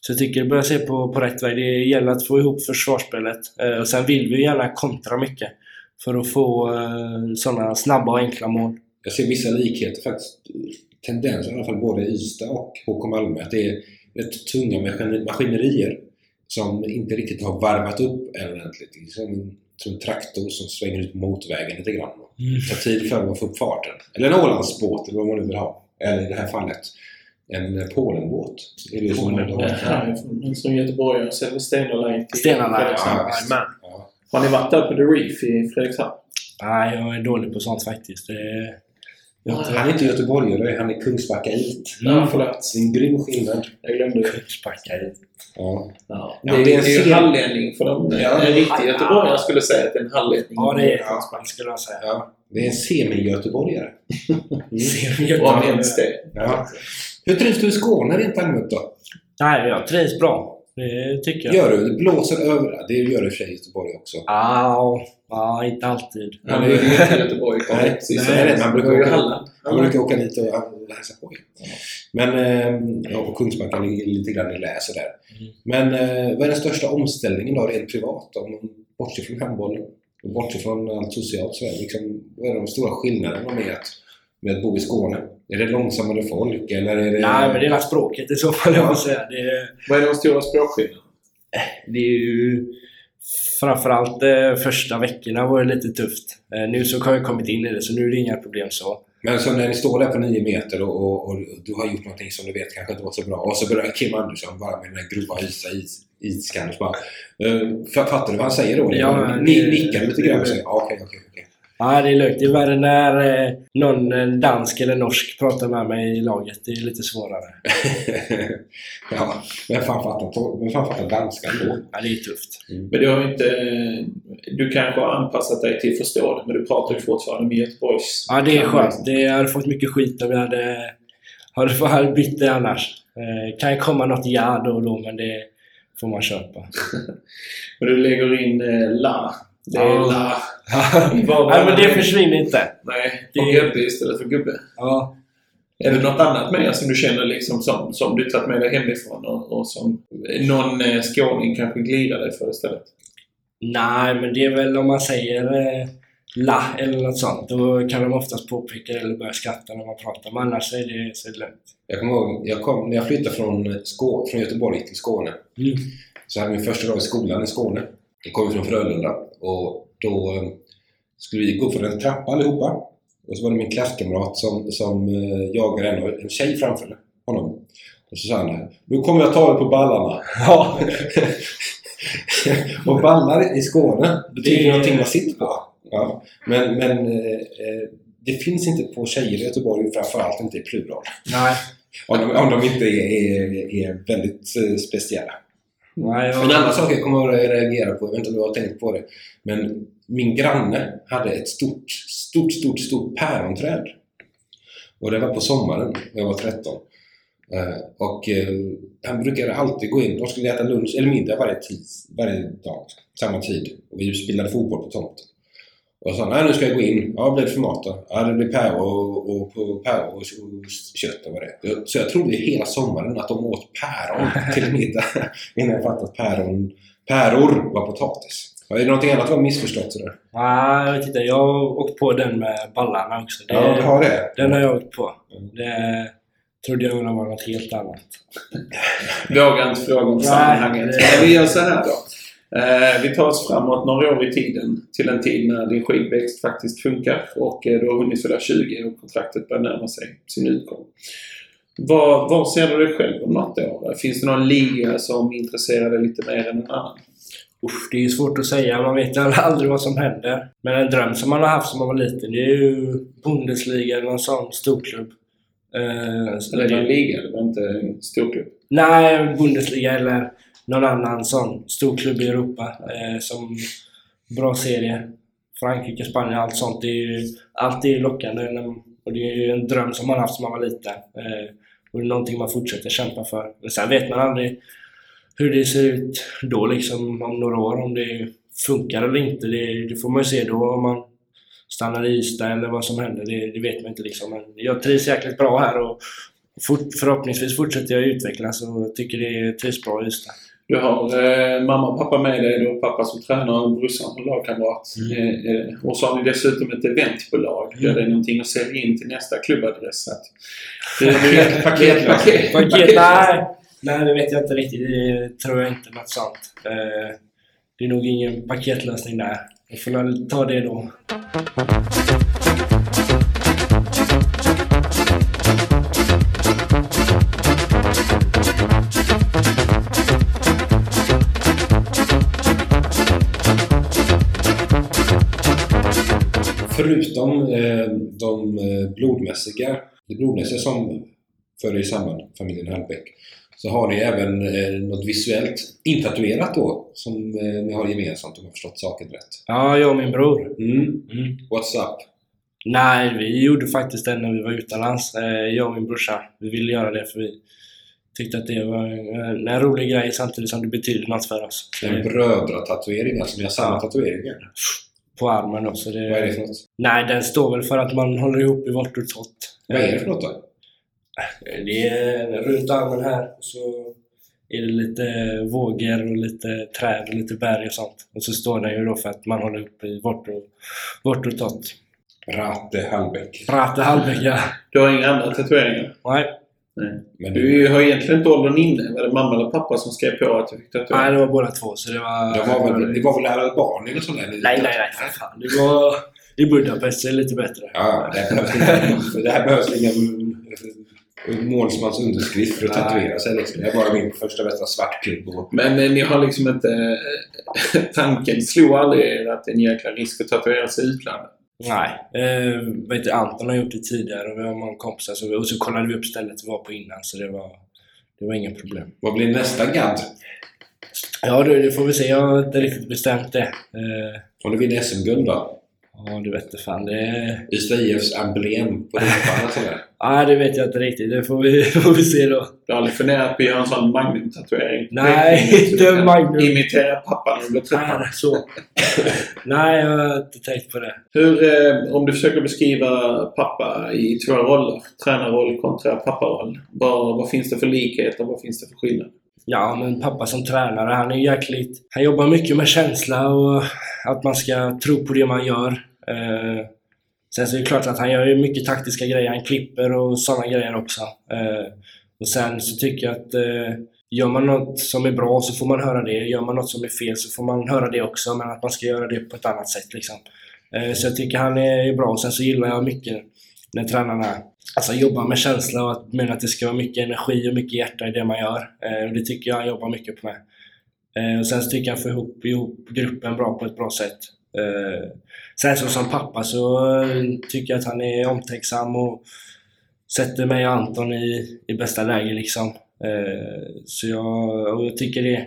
så jag tycker det börjar se på, på rätt väg. Det gäller att få ihop försvarsspelet. Eh, och sen vill vi gärna kontra mycket. För att få sådana snabba och enkla mål. Jag ser vissa likheter faktiskt. Tendenser i alla fall både i Ystad och HK Malmö. Att det är rätt tunga maskinerier som inte riktigt har varvat upp än ordentligt. Det är som en, som en traktor som svänger ut på motorvägen lite grann. Det tar tid för att få upp farten. Eller en Ålandsbåt eller vad man nu vill ha. Eller i det här fallet en Polenbåt. Det är det som vill ha. Härifrån. Men som göteborgare så är det Stena Line till Stena Line, ja. Ja. Har ni varit där på The Reef i Fredrikshamn? Nej, jag är dålig på sånt faktiskt. Det, jag, Han är inte göteborgare, han är Kungsbackait. Ja, förlåt. Det är en grym skillnad. Jag glömde i. Ja. Ja. Ja, Det, det är det är ju hallänning för dem. Ja. En riktig göteborgare skulle säga att det är en hallänning. Ja, det är Ja. skulle jag säga. Ja, det är en semi-göteborgare. Mm. Det. Ja. Hur trivs du i Skåne rent allmänt då? Nej, jag trivs bra. Det tycker jag. Gör du? Det blåser över. Det gör det i och för sig i Göteborg också. Ja, ja, inte alltid. Han är ju inte i Göteborg. Nej, nej, man brukar åka- Halland. Man brukar åka dit och hälsa på. Men, eh, och Kungsbacka ligger lite grann i lä sådär. Mm. Men eh, vad är den största omställningen då rent privat? Om man bortser från handbollen och bortser från allt socialt så liksom, vad är de stora skillnaderna med att, med att bo i Skåne? Är det långsammare folk eller är det... Nej, men det är språket i så fall, jag måste säga. Det, är- Vad är de stora språkskillnaderna? det är ju... Framförallt eh, första veckorna var det lite tufft. Eh, nu så har jag kommit in i det, så nu är det inga problem så. Men så när ni står där på nio meter och, och, och du har gjort någonting som du vet kanske inte var så bra och så börjar Kim Andersson bara med den där grova isa is, iskan och så bara... Uh, fattar du vad han säger då? Ja, nickar lite grann och säger ja, okej, okej, okej. Ja, det är lugnt. Det är värre när eh, någon eh, dansk eller norsk pratar med mig i laget. Det är lite svårare. ja, vem fan fattar, vem fan fattar danska då? Ja, det är tufft. Men du har inte... Du kanske har anpassat dig till att förstå det, men du pratar ju fortfarande med Göteborgs... Ja, det är skönt. Det, jag hade fått mycket skit om jag hade, hade, hade bytt det annars. Eh, kan ju komma något ja då och då, men det får man köpa. Men du lägger in eh, la. Det är Ja. la. Nej, men det försvinner inte. Nej, Det- och gubbe istället för gubbe. Ja. Är det något annat med som du känner liksom som, som du tagit med dig hemifrån och, och som någon eh, skåning kanske glirar dig för istället? Nej, men det är väl om man säger eh, la eller något sånt. Då kan de oftast påpeka eller börja skratta när man pratar. Men annars är det, så är det lugnt. Jag kommer ihåg, jag kom, när jag flyttade från, Skå, från Göteborg till Skåne Mm. så hade min första dag i skolan i Skåne. Jag kom från Frölunda och då eh, skulle vi gå för en trappa allihopa. Och så var det min klasskamrat som, som eh, jagade en, en tjej framför honom. Och så sa han Nu kommer jag ta dig på ballarna. Ja. och ballar i Skåne betyder Det- någonting man sitter på. Ja. Men, men eh, det finns inte på tjejer i Göteborg framförallt inte i plural. Nej. Om de, om de inte är, är, är väldigt speciella. Nej, En annan sak jag kommer att reagera på, jag vet inte om du har tänkt på det, men min granne hade ett stort, stort, stort, stort päronträd. Och det var på sommaren, jag var 13. Eh, och eh, han brukade alltid gå in, de skulle äta lunch eller middag varje, tis, varje dag, samma tid. Och vi spelade fotboll på tomten. Och så nej nu ska jag gå in. Ja, blir det för mat då? Ja, det blir päron och, och, och, päron och kött och vad det är. Så jag trodde hela sommaren att de åt päron till middag. Innan jag fattade att päron, päror var potatis. Är det någonting annat du har missförstått sådär? Nej, jag vet inte. Jag har åkt på den med ballarna också. Det, Ja, du har det? Den har jag åkt på. Mm. Det trodde jag var något helt annat. Vågar inte fråga om sammanhanget. vi gör så här då. Eh, vi tar oss framåt några år i tiden till en tid när din skidväxt faktiskt funkar och eh, du har hunnit fylla 20 och kontraktet börjar närma sig sin utgång. Var, var ser du dig själv om något år? Finns det någon liga som intresserar dig lite mer än en annan? Usch, det är ju svårt att säga. Man vet aldrig vad som händer. Men en dröm som man har haft som man var liten, det är ju Bundesliga eller någon sån storklubb. Eh, Eller någon liga? Det var inte en storklubb. Nej, Bundesliga eller någon annan sån stor klubb i Europa. Eh, som bra serie. Frankrike, Spanien, allt sånt. Det är ju alltid lockande. Och det är ju en dröm som man haft som man var liten. Eh, och det är någonting man fortsätter kämpa för. Men sen vet man aldrig hur det ser ut då liksom om några år. Om det funkar eller inte. Det, det får man ju se då om man stannar i Ystad eller vad som händer. Det, det vet man inte liksom. Men jag trivs jäkligt bra här och fort, förhoppningsvis fortsätter jag utvecklas och tycker det trivs bra i Ystad. Du har eh, mamma och pappa med dig. Du har pappa som tränare och brorsan som lagkamrat. Mm. Eh, eh, och så har ni dessutom ett eventbolag där det är någonting att sälja in till nästa klubbadress. Att, det, Paket- paketlösning. Paket? Nej, nej, det vet jag inte riktigt. Det tror jag inte något sånt. Eh, Det är nog ingen paketlösning där. Jag får ta det då. Förutom eh, de eh, blodmässiga, det blodmässiga som följer samman familjen Hallbäck så har ni även eh, något visuellt intatuerat då som eh, ni har gemensamt om jag har förstått saken rätt. Ja, jag och min bror. Mm. Mm. What's up? Nej, vi gjorde faktiskt det när vi var utomlands. Jag och min brorsa. Vi ville göra det för vi tyckte att det var en, en rolig grej samtidigt som det betyder något för oss. En brödratatuering, alltså ni har samma tatueringar. På armen också. Det, Vad är det för något? Nej, den står väl för att man håller ihop i vårt och tott. Vad är det för något då? Det är runt armen här så är det lite vågor och lite träd och lite berg och sånt. Och så står den ju då för att man håller ihop i vårt och, vårt och tott. Rate Hallbäck. Hallbäcka. Du har inga andra tatueringar? Nej, Nej. Men Du har egentligen inte åldern inne. Var det mamma eller pappa som skrev på att du fick nej, tatuera? det var båda två så det var... det var väl, det var väl Albanien och sådär? Nej, nej, nej, för fan. Det var i Budapest, det är lite bättre. Ja, det, behövs inga, det här behövs inga målsmans underskrift för att Nej. tatuera sig. Liksom. Jag bara går in på första bästa svartklubb och Men eh, ni har liksom inte... tanken slog aldrig er att det är en jäkla risk att tatuera sig i utlandet? Nej. Eh, vet du, Anton har gjort det tidigare och vi har många kompisar. Så vi, och så kollade vi upp stället vi var på innan, så det var, det var inga problem. Vad blir nästa gadd? Ja, det, det får vi se. Jag har inte riktigt bestämt det. Eh, Om du vinner SM-guld då? Ja, du vet inte fan. Det, Ystad IFs emblem på rumpan sådär. nej, det vet jag inte riktigt. Det får vi, får vi se då. Du har aldrig funderat på att göra en sån Magnum-tatuering? Nej, inte kan Magnum. Imitera pappa när du blir trött. Nej, så. nej, jag har inte tänkt på det. Hur, eh, om du försöker beskriva pappa i två roller, tränarroll kontra papparoll. Vad, vad finns det för likheter och vad finns det för skillnad? Ja, men pappa som tränare, han är jäkligt... Han jobbar mycket med känsla och att man ska tro på det man gör. Eh, sen så är det klart att han gör ju mycket taktiska grejer. Han klipper och sådana grejer också. Eh, och sen så tycker jag att eh, gör man något som är bra så får man höra det. Gör man något som är fel så får man höra det också, men att man ska göra det på ett annat sätt liksom. Eh, så jag tycker han är bra. Och sen så gillar jag mycket när tränarna alltså, jobba med känsla och att, men att det ska vara mycket energi och mycket hjärta i det man gör. Eh, och det tycker jag han jobbar mycket på med. Eh, och sen så tycker jag han får ihop, ihop gruppen bra på ett bra sätt. Eh, sen så som pappa så eh, tycker jag att han är omtänksam och sätter mig och Anton i, i bästa läge liksom. Eh, så jag, och jag tycker det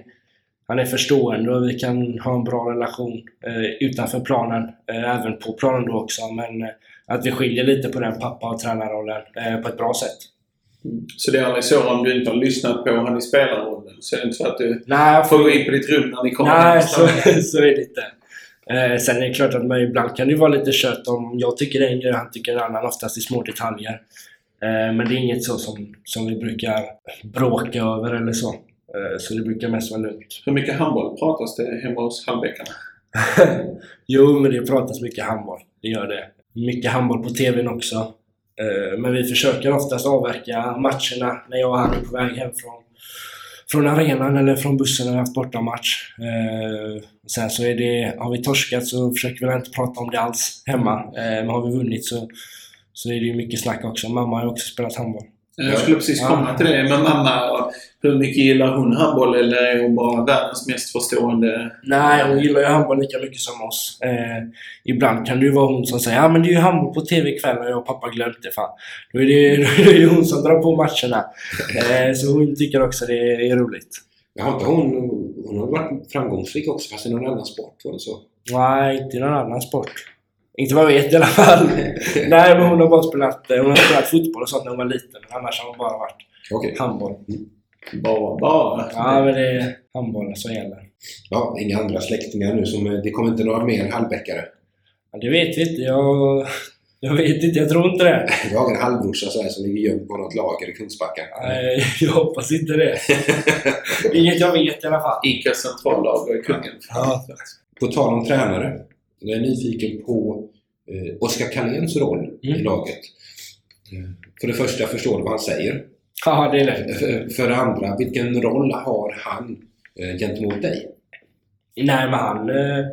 han är förstående och vi kan ha en bra relation eh, utanför planen, eh, även på planen då också. Men eh, att vi skiljer lite på den pappa och tränarrollen eh, på ett bra sätt. Så det är aldrig så om du inte har lyssnat på honom i spelarrollen så är det inte så att du Nej, får gå in på ditt rum när ni kommer Nej, så, så är det inte. Eh, sen är det klart att man, ibland kan det vara lite kött om jag tycker en grej och han tycker en annan, oftast i små detaljer. Eh, men det är inget så som, som vi brukar bråka över eller så. Eh, så det brukar mest vara lugnt. Hur mycket handboll pratas det hemma hos Hallbäckarna? jo, men det pratas mycket handboll. Det gör det. Mycket handboll på TVn också. Eh, men vi försöker oftast avverka matcherna när jag och han är på väg hem från, från arenan eller från bussen när vi har haft bortamatch. Eh, sen så är det, har vi torskat så försöker vi inte prata om det alls hemma. Eh, men har vi vunnit så, så är det ju mycket snack också. Mamma har ju också spelat handboll. Jag skulle precis komma till det med mamma. Hur mycket gillar hon handboll eller är hon bara världens mest förstående? Nej, hon gillar ju handboll lika mycket som oss. Eh, ibland kan det ju vara hon som säger ja men det är ju handboll på TV ikväll och jag och pappa glömt det. Fan. Då är det, då är det ju hon som drar på matcherna. Eh, så hon tycker också det är roligt. Jag har inte hon, hon har varit framgångsrik också fast i någon annan sport var det så? Nej, inte i någon annan sport. Inte vad jag vet i alla fall. Nej, men hon har bara spelat, eh, hon har spelat fotboll och sånt när hon var liten. Annars har hon bara varit Okej. handboll. Bara, bara. Ja, men det är handbollen som gäller. Ja, inga andra släktingar nu som... Det kommer inte några mer halvbäckare. Ja, det vet vi inte. Jag, jag vet inte. Jag tror inte det. Jag har en halvbrorsa så här som ligger gömd på något lager i Kungsbacka. Nej, jag hoppas inte det. Inget jag vet i alla fall. ICA centrallager i Kungen. Ja. På tal om tränare. Jag är nyfiken på eh, Oskar Carléns roll i Mm. laget. Eh, För det första, förstår du vad han säger? Ja, det är lätt. För, för det andra, vilken roll har han eh, gentemot dig? Nej, men han, eh,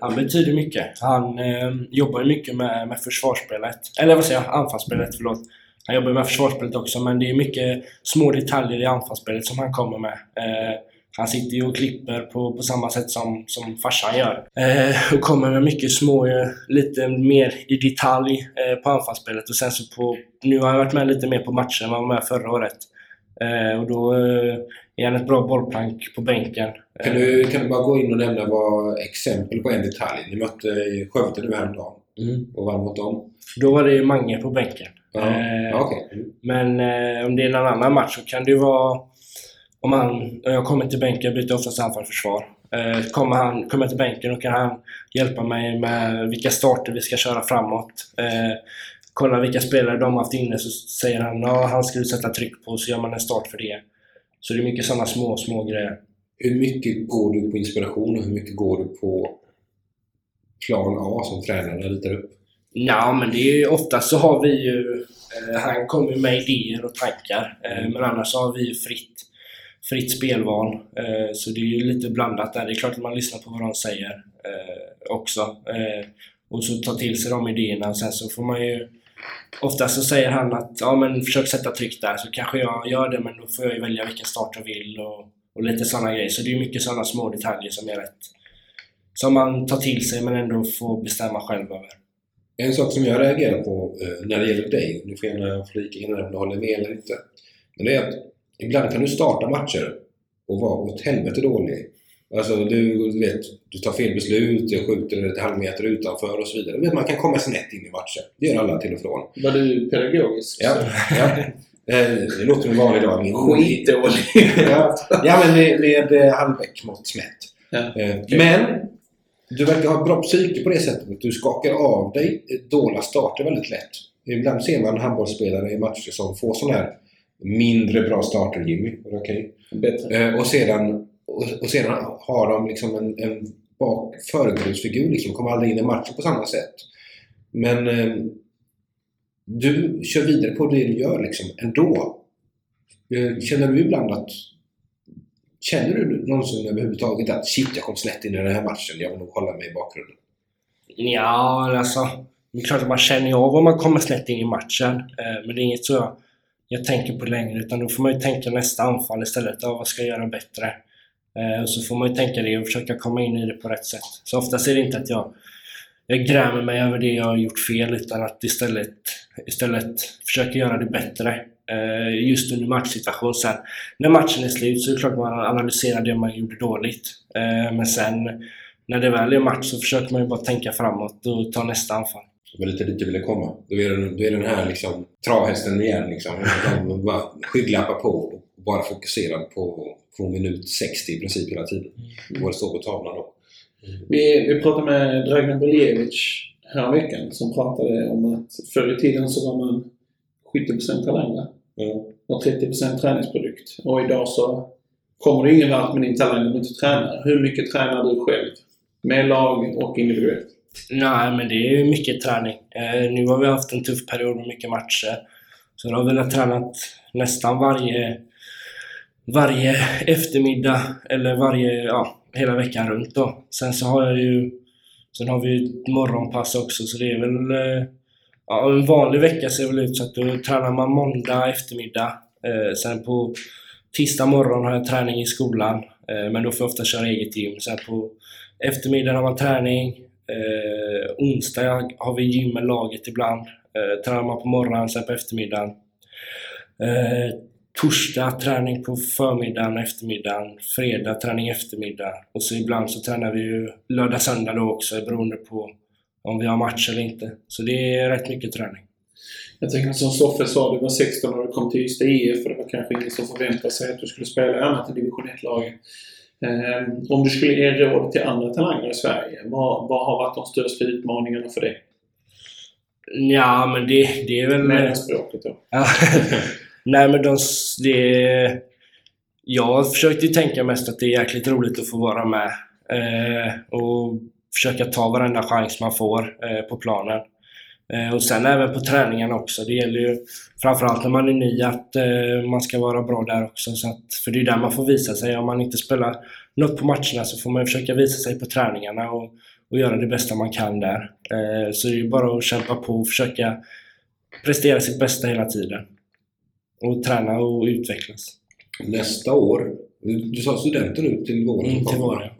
han betyder mycket. Han eh, jobbar mycket med, med försvarsspelet. Eller vad säger jag? Anfallsspelet, förlåt. Han jobbar med försvarsspelet också, men det är mycket små detaljer i anfallsspelet som han kommer med. Eh, han sitter ju och klipper på, på samma sätt som, som farsan gör. Eh, och kommer med mycket små, eh, lite mer i detalj eh, på anfallsspelet. Och sen så på, nu har jag varit med lite mer på matchen än vad jag var med förra året. Eh, och då eh, är han ett bra bollplank på bänken. Kan du, kan du bara gå in och nämna vad exempel på en detalj? Ni mötte Skövde nu häromdagen Mm. och vann mot dem. Då var det Mange på bänken. Ja, Eh, okej. Mm. Men om det är någon annan match så kan det ju vara... Om han, jag kommer till bänken, jag byter oftast anfall försvar. Eh, kommer, han, kommer till bänken och kan han hjälpa mig med vilka starter vi ska köra framåt. Eh, kolla vilka spelare de har haft inne så säger han ja, han ska du sätta tryck på så gör man en start för det. Så det är mycket sådana små, små grejer. Hur mycket går du på inspiration och hur mycket går du på plan A som tränarna ritar upp? Ja, men det är ju, oftast så har vi ju... Eh, han kommer med idéer och tankar. Eh, men annars har vi ju fritt, fritt spelval. Eh, så det är ju lite blandat där. Det är klart att man lyssnar på vad de säger eh, också. Eh, och så tar till sig de idéerna. Och sen så får man ju... Oftast så säger han att ja, men försök sätta tryck där. Så kanske jag gör det, men då får jag ju välja vilken start jag vill. Och, och lite sådana grejer. Så det är ju mycket sådana små detaljer som är rätt... Som man tar till sig men ändå får bestämma själv över. En sak som jag reagerar på eh, när det gäller dig, du får gärna flika in om du håller med eller inte. Men det är att ibland kan du starta matcher och vara åt helvete dålig. Alltså du, du vet, du tar fel beslut, du skjuter ett halvmeter utanför och så vidare. Vet, man kan komma snett in i matchen. Det gör alla till och från. Var du pedagogisk? Ja, ja. Eh, Det låter en vanlig dag. Skitdålig. ja, ja, men med, med eh, halvväck-mått mätt. Ja. Eh, Men du verkar ha ett bra psyke på det sättet att du skakar av dig dåliga starter väldigt lätt. Ibland ser man handbollsspelare i matcher som får sådana här mindre bra starter, Jimmy. Bättre. Eh, och, sedan, och, och sedan har de liksom en, en bak, föregrundsfigur, liksom, kommer aldrig in i matchen på samma sätt. Men eh, du kör vidare på det du gör liksom, ändå. Eh, känner du ibland att Känner du någonsin överhuvudtaget att shit, jag kom snett in i den här matchen, jag vill nog hålla mig i bakgrunden? Ja, alltså. Det är klart att man känner av om man kommer snett in i matchen. Eh, men det är inget så jag, jag tänker på längre. Utan då får man ju tänka nästa anfall istället. Ja, vad ska jag göra bättre? Eh, och så får man ju tänka det och försöka komma in i det på rätt sätt. Så oftast är det inte att jag, jag grämer mig över det jag har gjort fel. Utan att istället, istället försöka göra det bättre. Eh, just under matchsituation. Sen när matchen är slut så är det klart att man analyserar det man gjorde dåligt. Eh, men sen när det väl är match så försöker man ju bara tänka framåt och ta nästa anfall. Var lite dit jag ville komma. Då är den, då är den här liksom, travhästen igen. Liksom. De bara skygglappar på och bara fokuserad på, på minut 60 i princip hela tiden. Vad det står på tavlan då. Vi, vi pratade med Dragan Beljevic häromveckan som pratade om att förr i tiden så var man 70% talanger Ja. och 30% träningsprodukt. Och idag så kommer du ingen vart med din talang om du inte tränar. Hur mycket tränar du själv? Med lag och individuellt? Nej, men det är mycket träning. Eh, nu har vi haft en tuff period med mycket matcher. Så då har vi väl tränat nästan varje, varje eftermiddag eller varje, ja, hela veckan runt då. Sen så har jag ju, sen har vi ju ett morgonpass också så det är väl, eh, ja, en vanlig vecka ser väl ut så att då tränar man måndag eftermiddag. Eh, sen på tisdag morgon har jag träning i skolan, eh, men då får jag ofta köra eget gym. Sen på eftermiddagen har man träning, Eh, onsdag har vi gym med laget ibland. Eh, tränar man på morgonen, sen på eftermiddagen. Eh, torsdag träning på förmiddagen och eftermiddagen. Fredag träning eftermiddag. Och så ibland så tränar vi ju lördag, söndag då också beroende på om vi har match eller inte. Så det är rätt mycket träning. Jag tänker som Soffe sa, du var 16 när du kom till Ystad IF och det var kanske ingen som förväntade sig att du skulle spela i annat än division 1-laget. Eh, om du skulle ge råd till andra talanger i Sverige, vad, vad har varit de största utmaningarna för dig? Ja, men det, det är väl... Med språket då. Ja. Nej men de, det... Jag försökte ju tänka mest att det är jäkligt roligt att få vara med. Eh, och försöka ta varenda chans man får eh, på planen. Eh, och sen även på träningarna också. Det gäller ju framförallt när man är ny att eh, man ska vara bra där också. Så att, för det är där man får visa sig. Om man inte spelar något på matcherna så får man försöka visa sig på träningarna och, och göra det bästa man kan där. Eh, så det är ju bara att kämpa på och försöka prestera sitt bästa hela tiden. Och träna och utvecklas. Nästa år, du sa studenten nu till våren? Mm, till våren.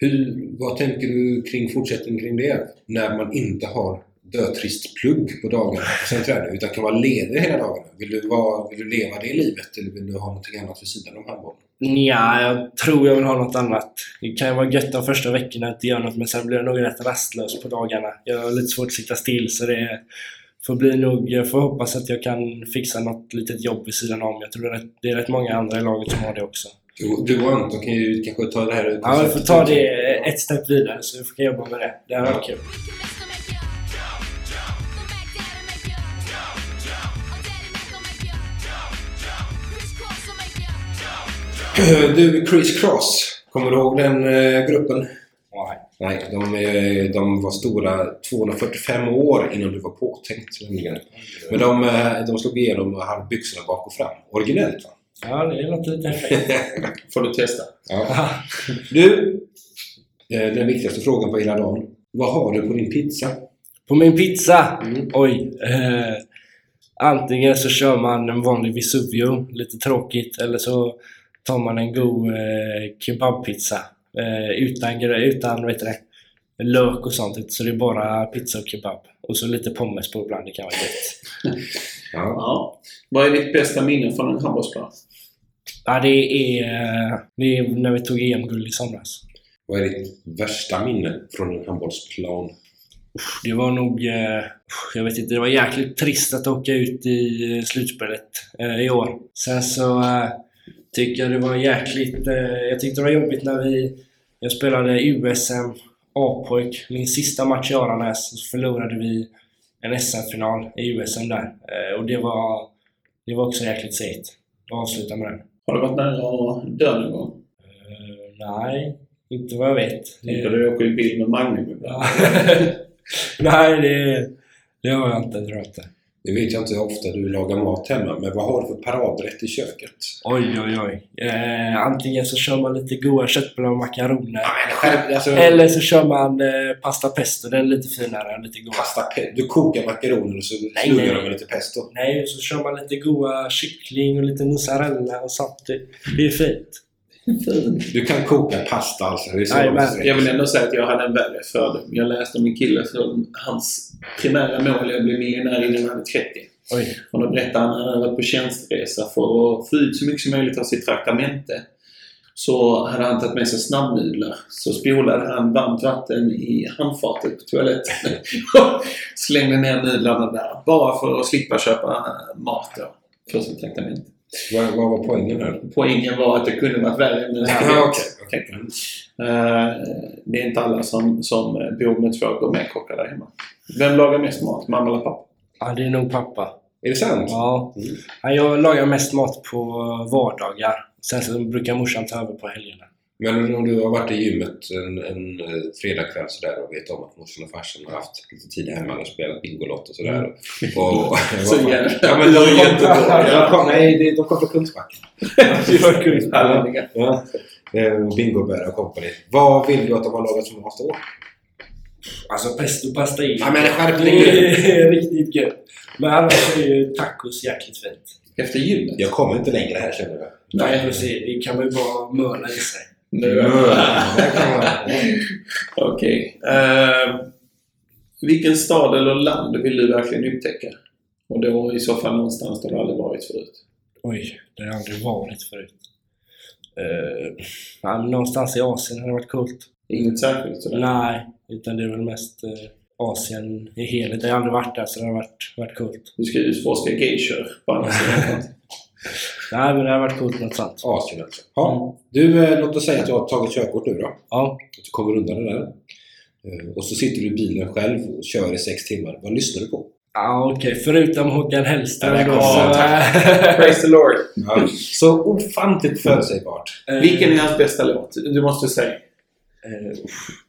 Hur, vad tänker du kring fortsättningen kring det? När man inte har dötrist plugg på dagarna och sen tränar, utan kan vara ledig hela dagarna. Vill du, vara, vill du leva det livet eller vill du ha någonting annat vid sidan om handbollen? Ja, jag tror jag vill ha något annat. Det kan ju vara gött de första veckorna att inte göra något men sen blir jag nog rätt rastlös på dagarna. Jag har lite svårt att sitta still så det får bli nog... Jag får hoppas att jag kan fixa något litet jobb vid sidan om. Jag tror det är rätt, det är rätt många andra i laget som har det också. Du, du och Anton kan ju kanske ta det här Ja, vi får ta det ett steg vidare så vi får jobba med det. Det här var kul. Du, Chris Cross. Kommer du ihåg den eh, gruppen? Nej. Nej, de, eh, de var stora 245 år innan du var påtänkt. nämligen. Men de, eh, de slog igenom och hade byxorna bak och fram. Originellt va? Ja, det låter lite. Får du testa. Ja. Du, den viktigaste frågan på hela dagen. Vad har du på din pizza? På min pizza? Mm. Oj. Eh, antingen så kör man en vanlig Vesuvio, lite tråkigt, eller så tar man en god eh, kebabpizza. Eh, utan, utan vet du det, lök och sånt. Så det är bara pizza och kebab. Och så lite pommes på ibland, det kan vara gött. Ja. Ja. Vad är ditt bästa minne från en handbollsplan? Ja, det är, eh, det är när vi tog EM-guld i somras. Vad är ditt värsta minne från en handbollsplan? Det var nog, eh, jag vet inte, det var jäkligt trist att åka ut i eh, slutspelet i år. Sen så tycker jag det var jäkligt, eh, jag tyckte det var jobbigt när vi, jag spelade USM A-pojk, min sista match i Aranäs, så förlorade vi en SM-final i USM där. Eh, och det var, det var också jäkligt segt att avsluta med den. Har du varit nära att dö någon gång? Eh, nej, inte vad jag vet. Tänker du åka i bil med ibland? nej, det, det har jag inte, tror jag inte. Nu vet jag inte hur ofta du lagar mat hemma, men vad har du för paradrätt i köket? Oj, oj, oj. Eh, antingen så kör man lite goda köttbullar och makaroner. Alltså, Eller så kör man eh, pasta pesto. Den är lite finare, lite godare. pasta, pe- du kokar makaroner och så sluggar nej. de med lite pesto. Nej, så kör man lite goda kyckling och lite mozzarella och sånt. Det är fint. Du kan koka pasta alltså. Det är så Nej. Jag vill ändå säga att jag hade en värre fördom. Jag läste om en kille som hans primära mål är att bli miljonär innan han är 30. Oj. Och då berättade han att han hade varit på tjänsteresa för att få ut så mycket som möjligt av sitt traktamente. Så hade han tagit med sig snabbnudlar. Så spolade han varmt vatten i handfatet på toaletten. och slängde ner nudlarna där. Bara för att slippa köpa mat då. För sitt traktamente. Vad, vad var poängen här? Poängen var att det kunde varit värre än den här. Okej. tänker jag. Eh, det är inte alla som, som bor med två gourmetkockar där hemma. Vem lagar mest mat? Mamma eller pappa? Ja, det är nog pappa. Är det sant? Ja. Mm. Ja, Jag lagar mest mat på vardagar. Sen så brukar morsan ta över på helgerna. Men om du har varit i gymmet en, en eh, fredagkväll sådär och vet om att morsan och farsan har haft lite tid hemma och spelat Bingolotto och sådär. Och, och, Så jävla- ja, men de, kom, jättebra. nej, det- de kom från Kungsbacka. Härliga. Ja. Eh, Bingobär och company. Vad vill du att de har lagat som mat då? Alltså pesto pasta är Ja, men skärp dig nu! Det är riktigt gött. Men annars är ju tacos jäkligt fint. Efter gymmet? Jag kommer inte längre här känner jag. Nej, ser, det kan man ju bara möla i sig. Nu. Det kan man- Okej. Eh, vilken stad eller land vill du verkligen upptäcka? Och då i så fall någonstans där du aldrig varit förut. Oj, det har jag aldrig varit förut. Uh, ja, någonstans i Asien hade varit coolt. Inget särskilt sådär? Nej, utan det är väl mest eh, Asien i helhet. Jag har aldrig varit där så det har varit, varit coolt. Du ska utforska geishor på andra sidan. Nej, men det har varit coolt något sånt. Asien alltså. Ja. Du, eh, låt oss säga att du har tagit körkort nu då. Ja, Att du kommer undan det där. Eh, Och så sitter du i bilen själv och kör i sex timmar. Vad lyssnar du på? ja okej. Förutom Håkan Hellström Ja, då ja, så... Praise the Lord. Så ofantligt förutsägbart. eh, Vilken är hans bästa låt? Du måste säga. Eh,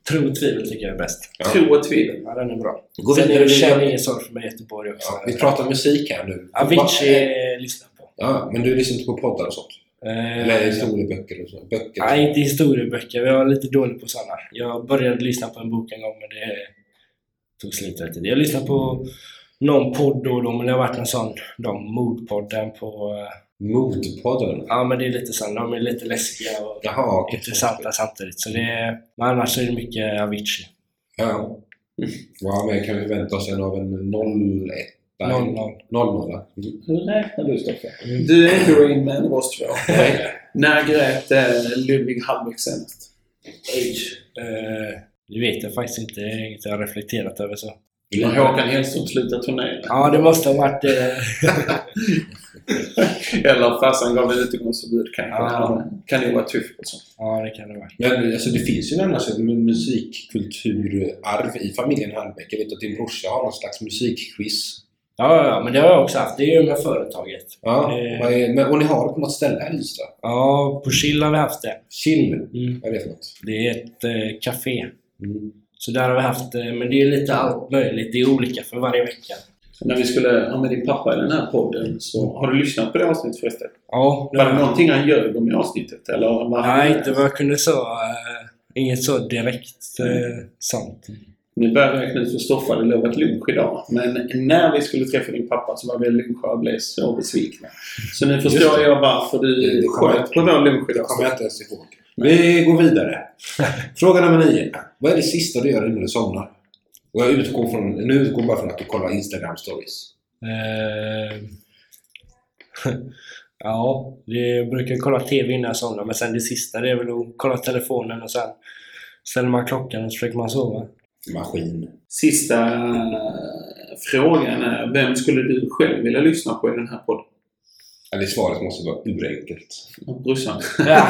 Tro och tvivel tycker jag är bäst. Ja. Tro och tvivel. Ja, den är bra. Gå Sen är det Känn ingen sorg för mig i Göteborg också. Ja, vi pratar musik här nu. Avicii lyssnar. Ja, men du lyssnar inte på poddar och sånt? Eh, Eller historieböcker och så? Böcker? Nej, inte historieböcker. Jag är lite dålig på sådana. Jag började lyssna på en bok en gång men det tog slut rätt. Jag lyssnar på någon podd då och då, men det har varit en sån, de mordpodden på... eh, Mordpodden? Ja, men det är lite sån, de är lite läskiga och Jaha, intressanta samtidigt. Så det är, men annars är det mycket Avicii. Ja. Vad mer kan vi vänta oss än av en 01? 00. 00. Mm. Hur räknar du Stoffe? Du är inte Rain Man av oss två. När grät eh, Ludvig Hallbäck senast? Age. Eh, det vet jag faktiskt inte. Det är inget jag har reflekterat över så. När Håkan Hellström slutade turnera? Ja, det måste ha varit... Eh, Eller farsan gav en utegångsförbud kanske. Ja. Kan ju vara tufft på sånt. ja, det kan det vara. Men alltså, det finns ju annars ett mu- musikkulturarv i familjen Hallbäck. Jag vet att din brorsa har någon slags musikquiz. Ja, ja, men det har jag också haft. Det är ju med företaget. Ja, Eh. men, och ni har det på något ställe här i Ystad? Ja, på Chill har vi haft det. Chill? Mm. Vad är det för något? Det är ett eh, café. Mm. Så där har vi haft det, men det är lite allt möjligt. Det är olika för varje vecka. När vi skulle ha med din pappa i den här podden så har du lyssnat på det avsnittet förresten? Ja, det Var det någonting han ljög om i avsnittet? Eller var Nej, inte vad jag kunde säga. Eh, inget så direkt eh, sånt. Nu börjar jag räkna ut för Stoffe hade lovat lunch idag. Men när vi skulle träffa din pappa så var vi lunch och blev så besvikna. Så nu förstår det. jag varför Det- du det kommer sköt på vår lunch Det idag. kommer jag inte ens ihåg. Vi går vidare. Fråga nummer nio. Vad är det sista du gör innan du somnar? Och jag utgår, från, nu utgår bara från att du kollar Instagram stories. Eh, ja, det, jag brukar kolla TV innan jag somnar, men sen det sista det är väl att kolla telefonen och sen ställer man klockan och så försöker man sova. Maskin. Sista eh, frågan är, vem skulle du själv vilja lyssna på i den här podden? Ja, det svaret måste vara urenkelt. Brorsan. Ja.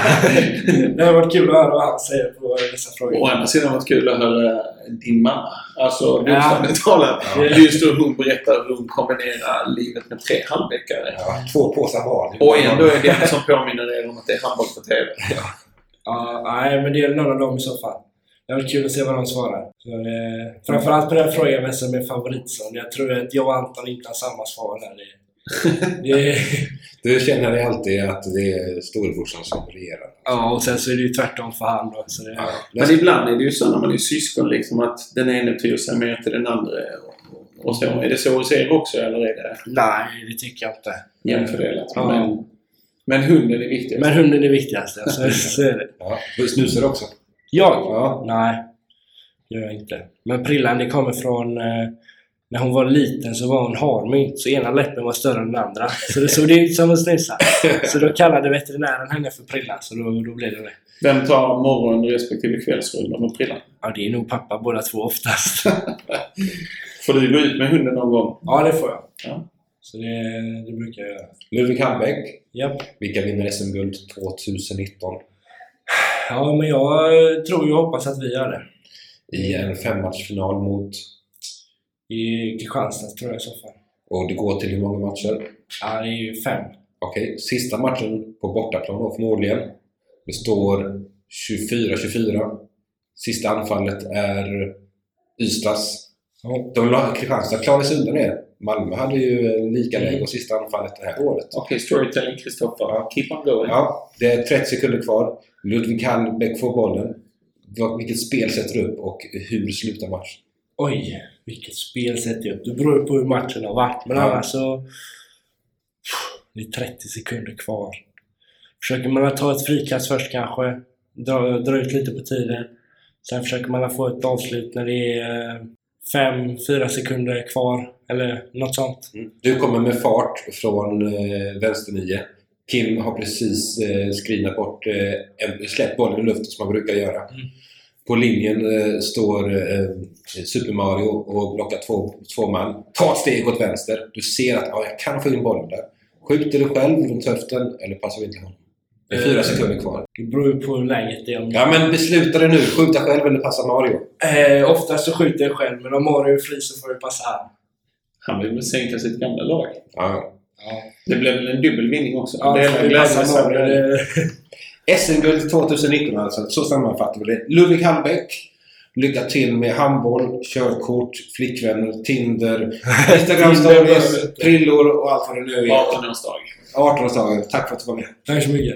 det har varit kul att höra vad han säger på dessa Å frågor. andra sidan har det varit kul att höra din mamma. Alltså Ja. bokstavligt talat. Ja. Just hur hon berättar hur hon kombinerar livet med tre halvveckare. Ja, två påsar barn. Och ändå är det som påminner er om att det är handboll på TV. Ja, nej, men det är någon av dem i så fall. Det var kul att se vad de svarar. Så, eh, framförallt på den frågan vem som är favoritson. Jag tror att jag och Anton inte har samma svar där. Det, det, Du känner dig alltid att det är storebrorsan som regerar. ja, och sen så är det ju tvärtom för han då. Så det, Ja, Men ibland är det ju så när man är syskon liksom att den ene tyr sig mer till den andra. Och, och så. Är det så hos er också eller är det Nej, det tycker jag inte. jämnt fördelat? Ja. Men, men hunden är viktigast. Men hunden är viktigast, så, så är det. Ja. Du snusar också? Jag? Ja. Nej, det gör jag inte. Men prillan det kommer från... Eh, när hon var liten så var hon harmynt, så ena läppen var större än den andra. Så det såg ut som att snusa. Så då kallade veterinären henne för Prillan, så då, då blev det det. Vem tar morgon respektive kvällsrundan med prillan? Ja, det är nog pappa båda två oftast. Får du gå ut med hunden någon gång? Ja, det får jag. Ja. Så det, det brukar jag göra. Ludvig Hallbäck. Japp. Vilka vinner SM-guld 2019? Ja, men jag eh, tror och hoppas att vi gör det. I en femmatchfinal mot... I Kristianstad tror jag i så fall. Och det går till hur många matcher? Ja, det är ju fem. Okej, sista matchen på bortaplan då förmodligen. Det står 24-24. Sista anfallet är Ystads. Ja. De la- Kristianstad klarade sig undan det. Malmö hade ju lika läge Mm. och sista anfallet det här året. Okej, storytelling Kristoffer. Ja. Keep on going. Ja, det är 30 sekunder kvar. Ludvig Hallbäck får bollen. Vilket spel sätter du upp och hur slutar matchen? Oj, vilket spel sätter jag upp. Det beror på hur matchen har varit. Men Ja. annars så... Det är 30 sekunder kvar. Försöker man att ta ett frikast först kanske. Dra, dra ut lite på tiden. Sen försöker man att få ett avslut när det är 5-4 sekunder kvar. Eller något sånt. Du kommer med fart från eh, vänster nio. Kim har precis eh, screenat bort, eh, en, släppt bollen i luften som man brukar göra. Mm. På linjen eh, står eh, Super Mario och blockar två, två man. Ta ett steg åt vänster. Du ser att ja, jag kan få in bollen där. Skjuter du själv runt höften eller passar vi inte honom? Det är fyra Eh. sekunder kvar. Det beror på hur läget är. Om Ja men besluta dig nu. Skjuta själv eller passa Mario? eh, oftast så skjuter jag själv, men om Mario är fri så får jag passa han. Han vill väl sänka sitt gamla lag. Ja. Ja, Det blev väl en dubbel vinning också? ja det är glädjande. Det, SM-guld 2019 alltså. Så sammanfattar vi det. Ludvig Hallbäck. Lycka till med handboll, körkort, flickvänner, Tinder, Instagram stories, prillor och allt vad det nu är. 18-årsdag. 18-årsdagen. Tack för att du var med. tack så mycket.